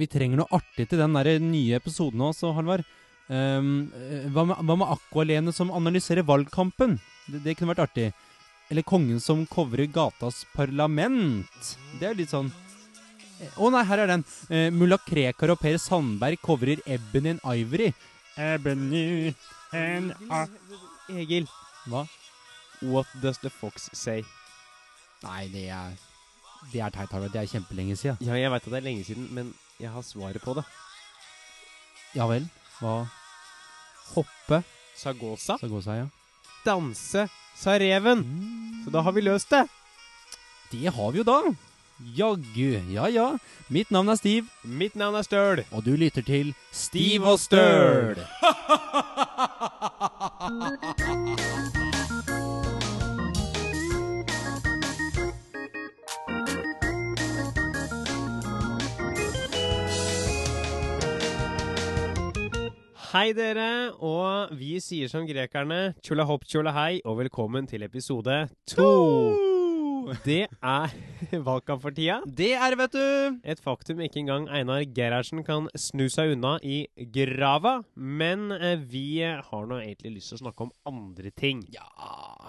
Vi trenger noe artig til den der nye episoden også, Halvard. Um, eh, hva, med, hva med Aqualene som analyserer valgkampen? Det, det kunne vært artig. Eller Kongen som covrer gatas parlament. Det er litt sånn Å nei, her er den. Uh, Mulla Krekar og Per Sandberg covrer Ebony and Ivory. Ebony and Egil, Hva? what does the fox say? Nei, det er Det er teit, Halvard. Det er kjempelenge siden. Ja, jeg veit at det er lenge siden, men jeg har svaret på det. Ja vel. Hva Hoppe, sa gåsa. Sa gåsa, ja? Danse, sa reven. Så da har vi løst det. Det har vi jo da. Jaggu. Ja ja. Mitt navn er Stiv, Mitt navn er Støl. og du lytter til Stiv og Støl. Hei, dere. Og vi sier som grekerne tjola hopp tjola hei, og velkommen til episode to. Det er valgkamp for tida. Det er vet du. Et faktum ikke engang Einar Gerhardsen kan snu seg unna i grava. Men eh, vi har nå egentlig lyst til å snakke om andre ting. Ja,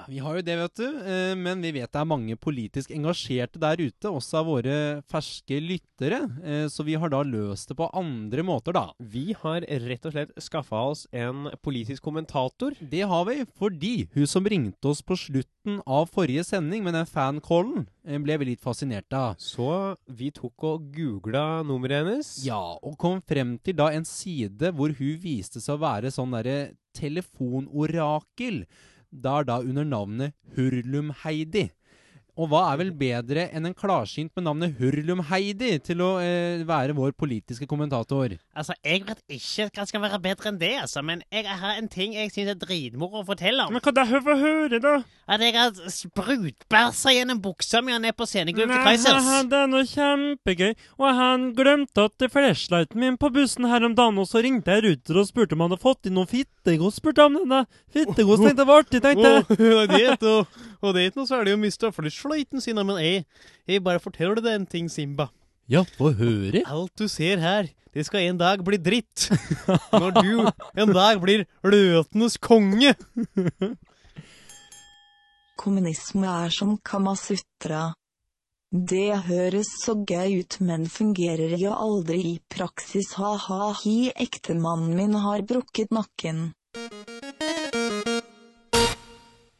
vi har jo det, vet du. Eh, Men vi vet det er mange politisk engasjerte der ute, også av våre ferske lyttere. Eh, Så vi har da løst det på andre måter, da. Vi har rett og slett skaffa oss en politisk kommentator. Det har vi fordi hun som ringte oss på slutten av forrige sending med den fancallen, eh, ble vi litt fascinert av. Så vi tok og googla nummeret hennes. Ja, og kom frem til da en side hvor hun viste seg å være sånn derre telefonorakel. Der da under navnet Hurlum-Heidi. Og hva er vel bedre enn en klarsynt med navnet Hurlum-Heidi til å eh, være vår politiske kommentator? Altså, Jeg vet ikke hva skal være bedre enn det, altså, men jeg har en ting jeg syns er dritmoro å fortelle om. Men hva det er for høre, da? At jeg har sprutbæsja gjennom buksa mi og ned på scenegulvet til Kaizers. det er noe kjempegøy. Og han glemte at flashlighten min på bussen her om dagen, og så ringte jeg Ruter og spurte om han hadde fått inn noe fittegods. Spurte han om det. Fittegods tenkte jeg var artig, tenkte jeg. og det er ikke noe særlig å miste flussfløyten sin, men jeg, jeg bare forteller deg en ting, Simba. Ja, få høre. Alt du ser her, det skal en dag bli dritt. Når du en dag blir løtenes konge. Kommunisme er som Kamasutra. Det høres så gøy ut, men fungerer jo aldri i praksis. Ha-ha-hi, ektemannen min har brukket nakken.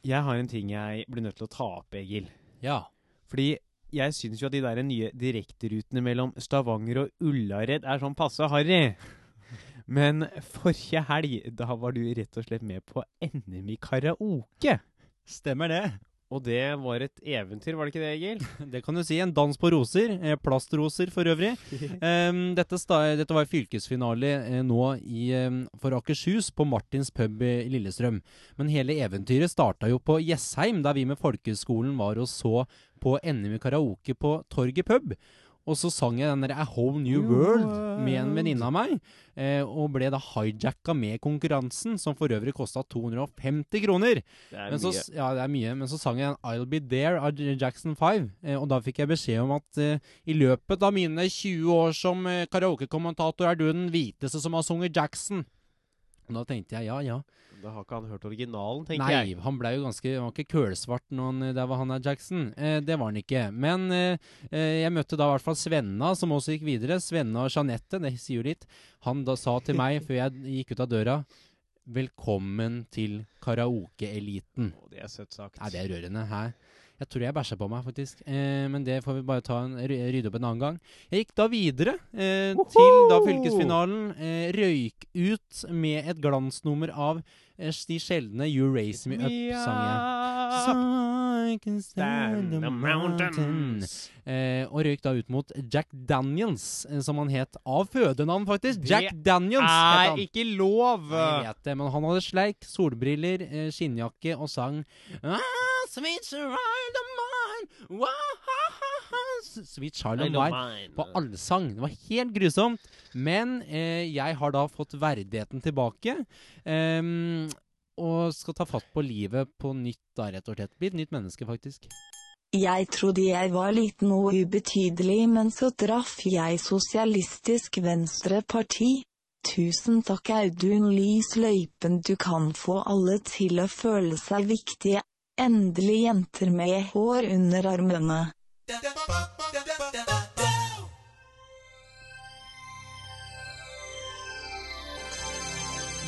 Jeg har en ting jeg blir nødt til å ta opp, Egil. Ja. Fordi jeg syns jo at de der nye direkterutene mellom Stavanger og Ullared er sånn passe harry. Men forrige helg, da var du rett og slett med på NM i karaoke. Stemmer det. Og det var et eventyr, var det ikke det, Egil? Det kan du si. En dans på roser. Eh, plastroser for øvrig. um, dette, dette var fylkesfinale eh, nå i, em, for Akershus, på Martins pub i Lillestrøm. Men hele eventyret starta jo på Jessheim, der vi med folkehøgskolen var og så på NM i karaoke på Torget pub. Og så sang jeg den der A Whole New World med en venninne av meg, eh, og ble da hijacka med konkurransen, som for øvrig kosta 250 kroner. Det er Men så, mye. ja, det er mye. Men så sang jeg en I'll Be There av Jackson 5. Eh, og da fikk jeg beskjed om at eh, i løpet av mine 20 år som eh, karaokekommentator er du den hviteste som har sunget Jackson. Og da tenkte jeg ja, ja. Da har ikke han hørt originalen, tenker Nei, jeg. han ble jo ganske Han var ikke kølsvart når han, der var han er Jackson. Eh, det var han ikke. Men eh, eh, jeg møtte da i hvert fall Svenna, som også gikk videre. Svenna og Jeanette, det sier jo litt. Han da sa til meg før jeg gikk ut av døra Velkommen til karaokeeliten. Oh, det er søtt sagt. Nei, det er rørende. Hæ? Jeg tror jeg bæsja på meg, faktisk. Eh, men det får vi bare ta en rydde opp en annen gang. Jeg gikk da videre eh, til da fylkesfinalen. Eh, røyk ut med et glansnummer av eh, de sjeldne You Raise Me Up-sangen. I can stand the mountain. Eh, og røyk da ut mot Jack Daniels, eh, som han het av fødenavn, faktisk. Det Jack Daniels het Er han. ikke lov! Jeg vet det, men han hadde sleik, solbriller, eh, skinnjakke og sang ah, Sweet child of mine. Sweet child of mine på allsang. Det var helt grusomt. Men eh, jeg har da fått verdigheten tilbake. ehm, og skal ta fatt på livet på nytt, da, rett og slett. Bli et nytt menneske, faktisk. Jeg trodde jeg var liten og ubetydelig, men så traff jeg Sosialistisk Venstreparti. Tusen takk Audun Lys løypen du kan få alle til å føle seg viktige. Endelig jenter med hår under armene.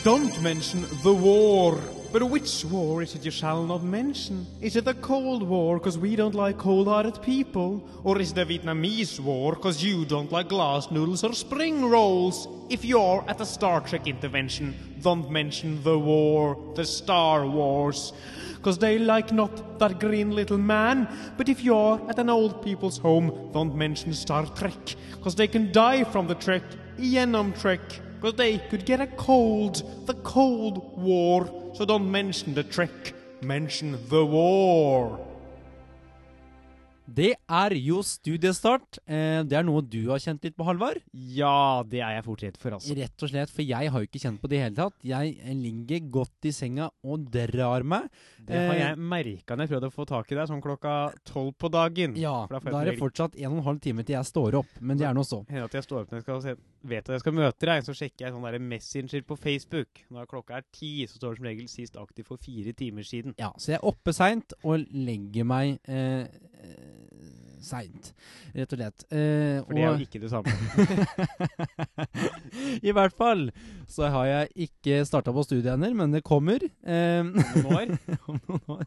Don't mention the war. But which war is it you shall not mention? Is it the Cold War, cause we don't like cold-hearted people? Or is it the Vietnamese war, cause you don't like glass noodles or spring rolls? If you're at a Star Trek intervention, don't mention the war, the Star Wars. Cause they like not that green little man. But if you're at an old people's home, don't mention Star Trek. Cause they can die from the trek, Yenom Trek. Because they could get a cold, the Cold War. So don't mention the trek, mention the war. Det er jo studiestart. Eh, det er noe du har kjent litt på, Halvard. Ja, det er jeg fort redd for, altså. Rett og slett, for jeg har jo ikke kjent på det i hele tatt. Jeg ligger godt i senga og drar meg. Det har Eh, jeg merka når jeg prøvde å få tak i deg sånn klokka tolv på dagen. Ja, da da er det fortsatt en og en halv time til jeg står opp, men det er nå så. Hender at jeg står opp når jeg skal se, vet at jeg skal møte deg, så sjekker jeg sånn der Messenger på Facebook. Når klokka er ti, så står det som regel sist aktiv for fire timer siden. Ja, så jeg er oppe seint og legger meg eh, seint, rett og slett. Eh, For det er jo ikke det samme. I hvert fall så har jeg ikke starta på studiet ennå, men det kommer. Eh, Noen år, om noen år.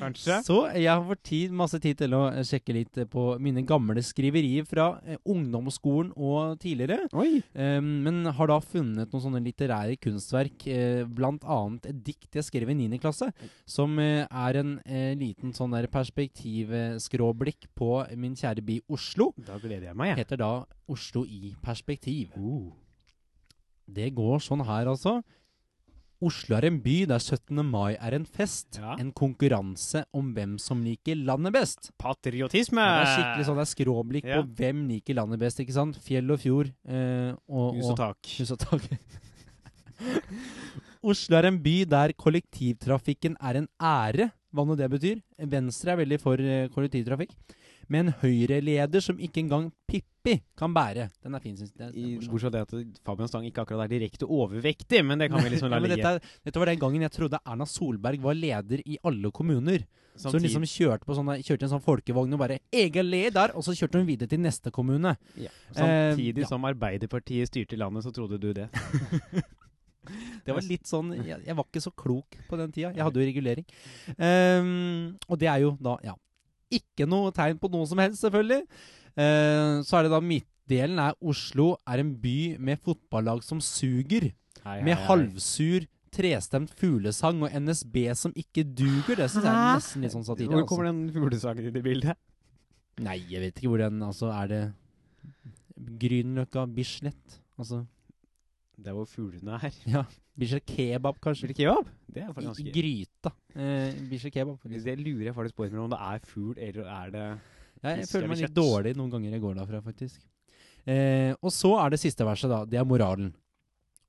kanskje. Så jeg har fått tid, masse tid til å eh, sjekke litt på mine gamle skriverier fra eh, ungdomsskolen og tidligere. Eh, men har da funnet noen sånne litterære kunstverk, eh, annet et dikt jeg skrev i 9. klasse, som eh, er en eh, liten sånn der perspektivskråblikk på min kjære by Oslo. Da gleder jeg meg, jeg. Heter da Oslo i perspektiv. Uh. Det går sånn her, altså. Oslo er en by der 17. mai er en fest. Ja. En konkurranse om hvem som liker landet best. Patriotisme! Ja, det er skikkelig sånn det er skråblikk Ja. på hvem liker landet best, ikke sant? Fjell og fjord. Eh, og, Hus og tak. Hus og tak. Oslo er en by der kollektivtrafikken er en ære, hva nå det betyr. Venstre er veldig for eh, kollektivtrafikk. Med en Høyre-leder som ikke engang Pippi kan bære. Den er fin, syns jeg. Er- er bortsett fra det at Fabian Stang ikke akkurat er direkte overvektig, men det kan vi liksom la Ja, ligge. dette, er- dette var den gangen jeg trodde Erna Solberg var leder i alle kommuner. Så hun liksom kjørte, på sånne, kjørte en sånn folkevogn og bare 'Egen leder!' Og så kjørte hun videre til neste kommune. ja. Eh, Samtidig ja. som Arbeiderpartiet styrte landet, så trodde du det. Det var litt sånn Jeg, jeg var ikke så klok på den tida. Jeg hadde jo regulering. Um, og det er jo da, ja Ikke noe tegn på noe som helst, selvfølgelig. Eh, så er det da midtdelen er Oslo er en by med fotballag som suger. Hei, Med hei, med halvsur, trestemt fuglesang og NSB som ikke duger. Det syns jeg er nesten litt sånn satire. Hvor Altså. kommer den fuglesangen inn i bildet? Nei, jeg vet ikke hvor den Altså, er det Grünerløkka, Bislett? Altså, Det er hvor fuglene er. ja. Bislett kebab, kanskje? Blir kebab? Det er faktisk ganske gryta. Eh, Bislett kebab. Hvis Det lurer jeg faktisk på om det er fugl, eller er det Ja, jeg føler meg litt dårlig noen ganger jeg går derfra, faktisk. Eh, og så er det siste verset, da. Det er moralen.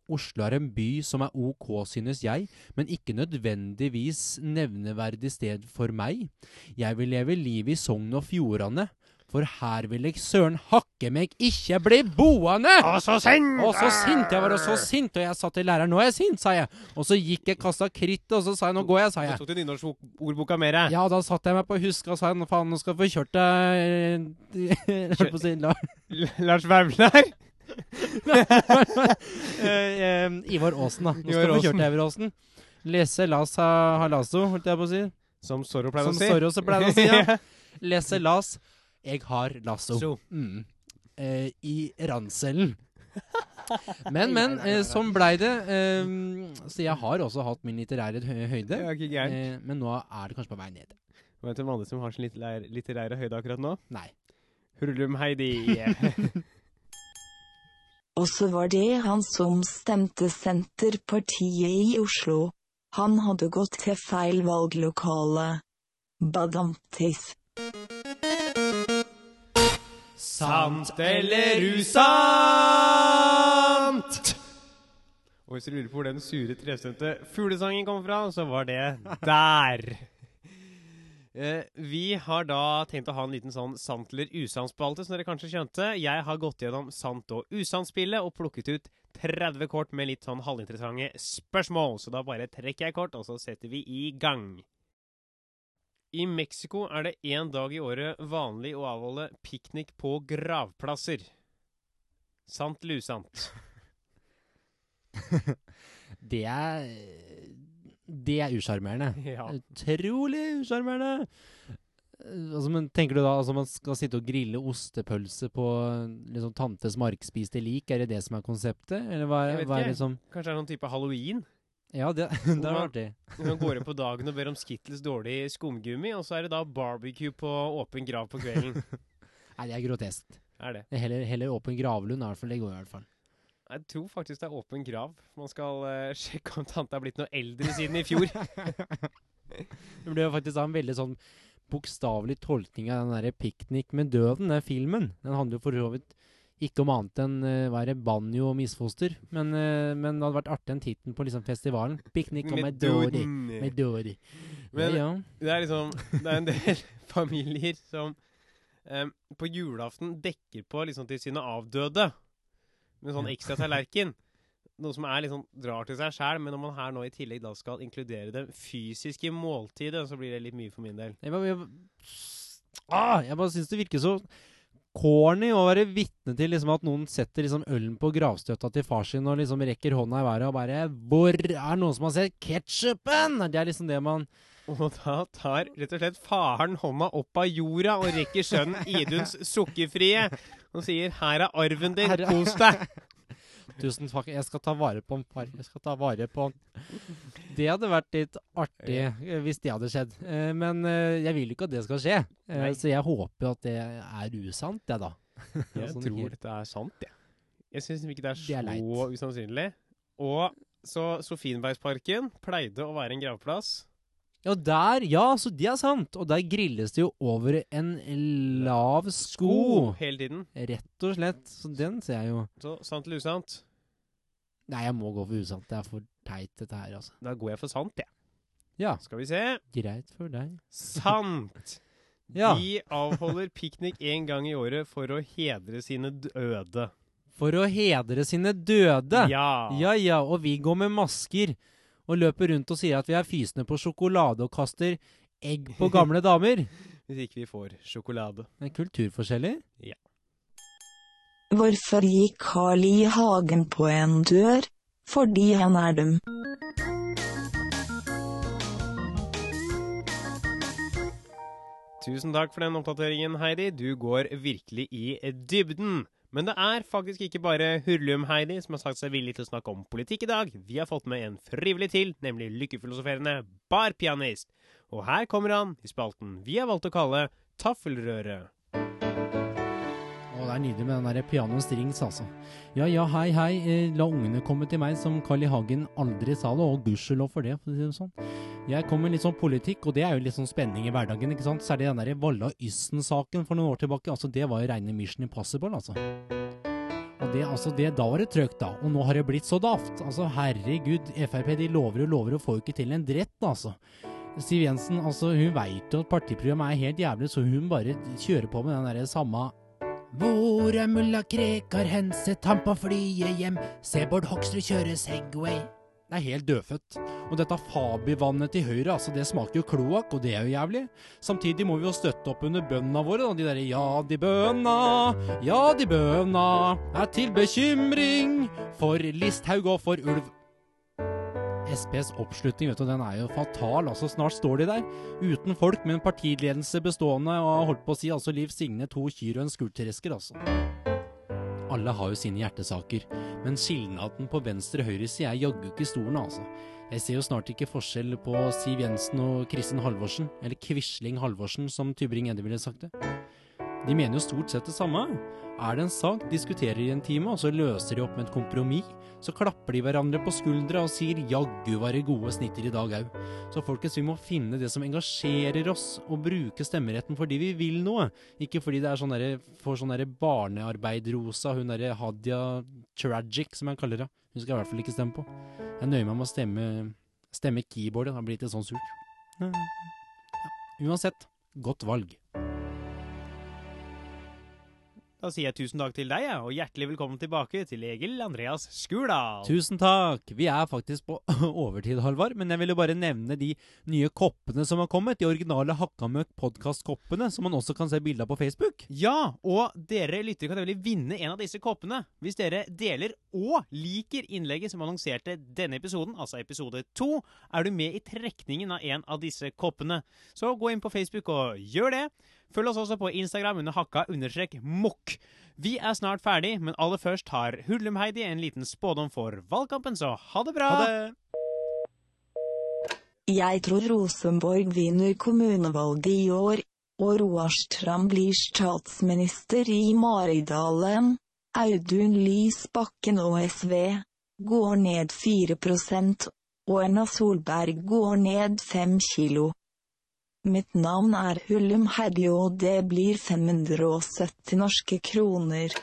Oslo er en by som er ok, synes jeg, men ikke nødvendigvis nevneverdig sted for meg. Jeg vil leve livet i Sogn og Fjordane, for her vil jeg søren hakke meg ikke bli boende! Og så sint! Og så sint! Jeg var så sint, og jeg sa til læreren 'nå er jeg sint', sa jeg. Og så gikk jeg, kasta kritt, og så sa jeg 'nå går jeg', sa Du jeg. tok til nynorskordboka mer? Ja, da satte jeg meg på huska og sa nå faen, nå skal jeg få kjørt deg Holdt på å si la, Lars Vaular? eh, eh, Ivar Aasen, da. Nå skal du få kjørt deg, Ivar Aasen. Lese las ha, halaso, holdt jeg på å si. Som Zorro pleier å si. Zorro Soro pleide å si. Ja. Lese las. Jeg har lasso. So. Mm. Eh, I ranselen. Men, men, eh, sånn blei det. Eh, så jeg har også hatt min litterære høyde. høyde. Ja, ikke gærent. Eh, men nå er det kanskje på vei ned. Vet du hvem andre som har sin litterære, litterære høyde akkurat nå? Nei. Hurlum Heidi. Og så var det han som stemte Senterpartiet i Oslo. Han hadde gått til feil valglokale. Badamtis. Sant eller usant? Og hvis du lurer på hvor den sure, trestemte fuglesangen kom fra, så var det der. Eh, vi har da tenkt å ha en liten sånn sant eller usant-spalte, som dere kanskje skjønte. Jeg har gått gjennom sant- og usant-spillet og plukket ut 30 kort med litt sånn halvinteressante spørsmål. Så da bare trekker jeg kort, og så setter vi i gang. I Mexico er det én dag i året vanlig å avholde piknik på gravplasser. Sant eller usant? Det er Det er usjarmerende. Ja. Utrolig usjarmerende. Altså, men tenker du da altså man skal sitte og grille ostepølse på liksom tantes markspiste lik? Er det det som er konseptet? Eller hva, Jeg vet hva er ikke. det som Kanskje det er noen type halloween? Ja, det, det er artig. Man går inn på dagen og ber om Skittles dårlig skumgummi, og så er det da barbecue på åpen grav på kvelden. Nei, det er groteskt. er det. Det er Heller, heller åpen gravlund, i hvert fall. Det går i hvert fall. Jeg tror faktisk det er åpen grav. Man skal uh, sjekke om tante er blitt noe eldre siden i fjor. Det ble jo faktisk en veldig sånn bokstavelig tolkning av den derre 'Piknik med døden', den filmen. Den handler jo for så vidt ikke om annet enn uh, er banjo og misfoster. Men, uh, men det hadde vært artig en titten på liksom festivalen. 'Piknik og Medori'. Medori. Men- ja, ja. Det er liksom Det er en del familier som um, på julaften dekker på liksom til sine avdøde med sånn ekstra tallerken. Noe som er liksom drar til seg sjæl, men når man her nå i tillegg da skal inkludere det fysiske måltidet, så blir det litt mye for min del. Jeg bare, jeg, ah, jeg bare syns det virker så corny å være vitne til liksom at noen setter liksom ølen på gravstøtta til far sin og liksom rekker hånda i været og bare 'Hvor er noen som har sett ketsjupen?' Det er liksom det man Og da tar rett og slett faren hånda opp av jorda og rekker sønnen Iduns sukkerfrie og sier 'Her er arven din, kos deg'. Tusen takk, jeg skal ta vare på en par. Jeg skal ta vare på en Det hadde vært litt artig eh, hvis det hadde skjedd. Eh, Men eh, jeg vil ikke at det skal skje. Nei. Så jeg håper at det er usant, jeg, da. Jeg Sånn tror det dette er sant, jeg. Jeg syns ikke det er Det er så usannsynlig. Og så Sofienbergsparken pleide å være en gravplass. Ja, der, ja, så det er sant. Og der grilles det jo over en lav sko. hele tiden. Rett og slett. Så den ser jeg jo. Så sant eller usant? Nei, jeg må gå for usant. Det er for teit, dette her, altså. Da går jeg for sant, jeg. Ja, Skal vi se. greit for deg. Sant! Ja. De avholder piknik én gang i året for å hedre sine døde. For å hedre sine døde. Ja. Ja ja, og vi går med masker og løper rundt og sier at vi er fysende på sjokolade og kaster egg på gamle damer. Hvis ikke vi får sjokolade. Det er Ja. Hvorfor gikk Carl I. Hagen på en dør? Fordi han er dum. Tusen takk for den oppdateringen, Heidi. Du går virkelig i dybden. Men det er faktisk ikke bare Hurlum-Heidi som har sagt seg villig til å snakke om politikk i dag. Vi har fått med en frivillig til, nemlig lykkefilosoferende barpianist. Og her kommer han i spalten vi har valgt å kalle Taffelrøret. Å, det er nydelig med den der piano strings, altså. Ja ja, hei hei. Eh, la ungene komme til meg, som Carl I. Hagen aldri sa det, og gudskjelov for det, for å si det sånn. Jeg kom med litt sånn politikk, og det er jo litt sånn spenning i hverdagen, ikke sant. Særlig den der Valla Yssen-saken for noen år tilbake. Altså, det var jo reine Mission Impossible, altså. Og det, altså, det, da var det trøkt, da. Og nå har det blitt så daft. Altså, herregud, Frp de lover og lover og får jo ikke til en drett, altså. Siv Jensen, altså, hun veit jo at partiprogrammet er helt jævlig, så hun bare kjører på med den derre samme hvor er mulla Krekar hen, sett ham på flyet hjem, se Bård Hoksrud kjøre Segway. Det er helt dødfødt. Og dette Fabi-vannet til høyre, altså det smaker jo kloakk, og det er jo jævlig. Samtidig må vi jo støtte opp under bøndene våre, da. de derre ja, de bøna, ja, de bøna er til bekymring for Listhaug og for ulv. SPs oppslutning, vet du, den er jo fatal. altså Snart står de der, uten folk, med en partiledelse bestående av holdt på å si, altså Liv Signe, to kyr og en skurtresker, altså. Alle har jo sine hjertesaker, men skilnaden på venstre og høyre side er jaggu ikke stor nå, altså. Jeg ser jo snart ikke forskjell på Siv Jensen og Kristin Halvorsen, eller Quisling Halvorsen, som Tybring-Edde ville sagt det. De mener jo stort sett det samme. Er det en sak, diskuterer de en time, og så løser de opp med et kompromiss. Så klapper de hverandre på skuldra og sier 'jaggu var det gode snitter i dag au'. Så folkens, vi må finne det som engasjerer oss, og bruke stemmeretten fordi vi vil noe. Ikke fordi det er sånn derre får sånn derre barnearbeidrosa, hun derre Hadia Tragic, som jeg kaller henne. Hun skal jeg i hvert fall ikke stemme på. Jeg nøyer meg med å stemme, stemme keyboardet, da blir det sånn surt. Ja. Uansett, godt valg. Da sier jeg tusen takk til deg, og hjertelig velkommen tilbake til Egil Andreas Skurdal. Tusen takk! Vi er faktisk på overtid, Halvard, men jeg vil jo bare nevne de nye koppene som har kommet. De originale Hakkamøk podkast-koppene, som man også kan se bilde av på Facebook. Ja, og dere lyttere kan nemlig vinne en av disse koppene hvis dere deler og liker innlegget som annonserte denne episoden, altså episode to. Er du med i trekningen av en av disse koppene, så gå inn på Facebook og gjør det. Følg oss også på Instagram under hakka understrek mokk. Vi er snart ferdig, men aller først har Hurlum-Heidi en liten spådom for valgkampen, så ha det bra! Ha det! Jeg tror Rosenborg vinner kommunevalget i år, og Roar Strand blir statsminister i Maridalen. Audun Lysbakken og SV går ned 4% og Erna Solberg går ned 5 kilo. Mitt navn er Hullum Heidi og det blir 570 norske kroner.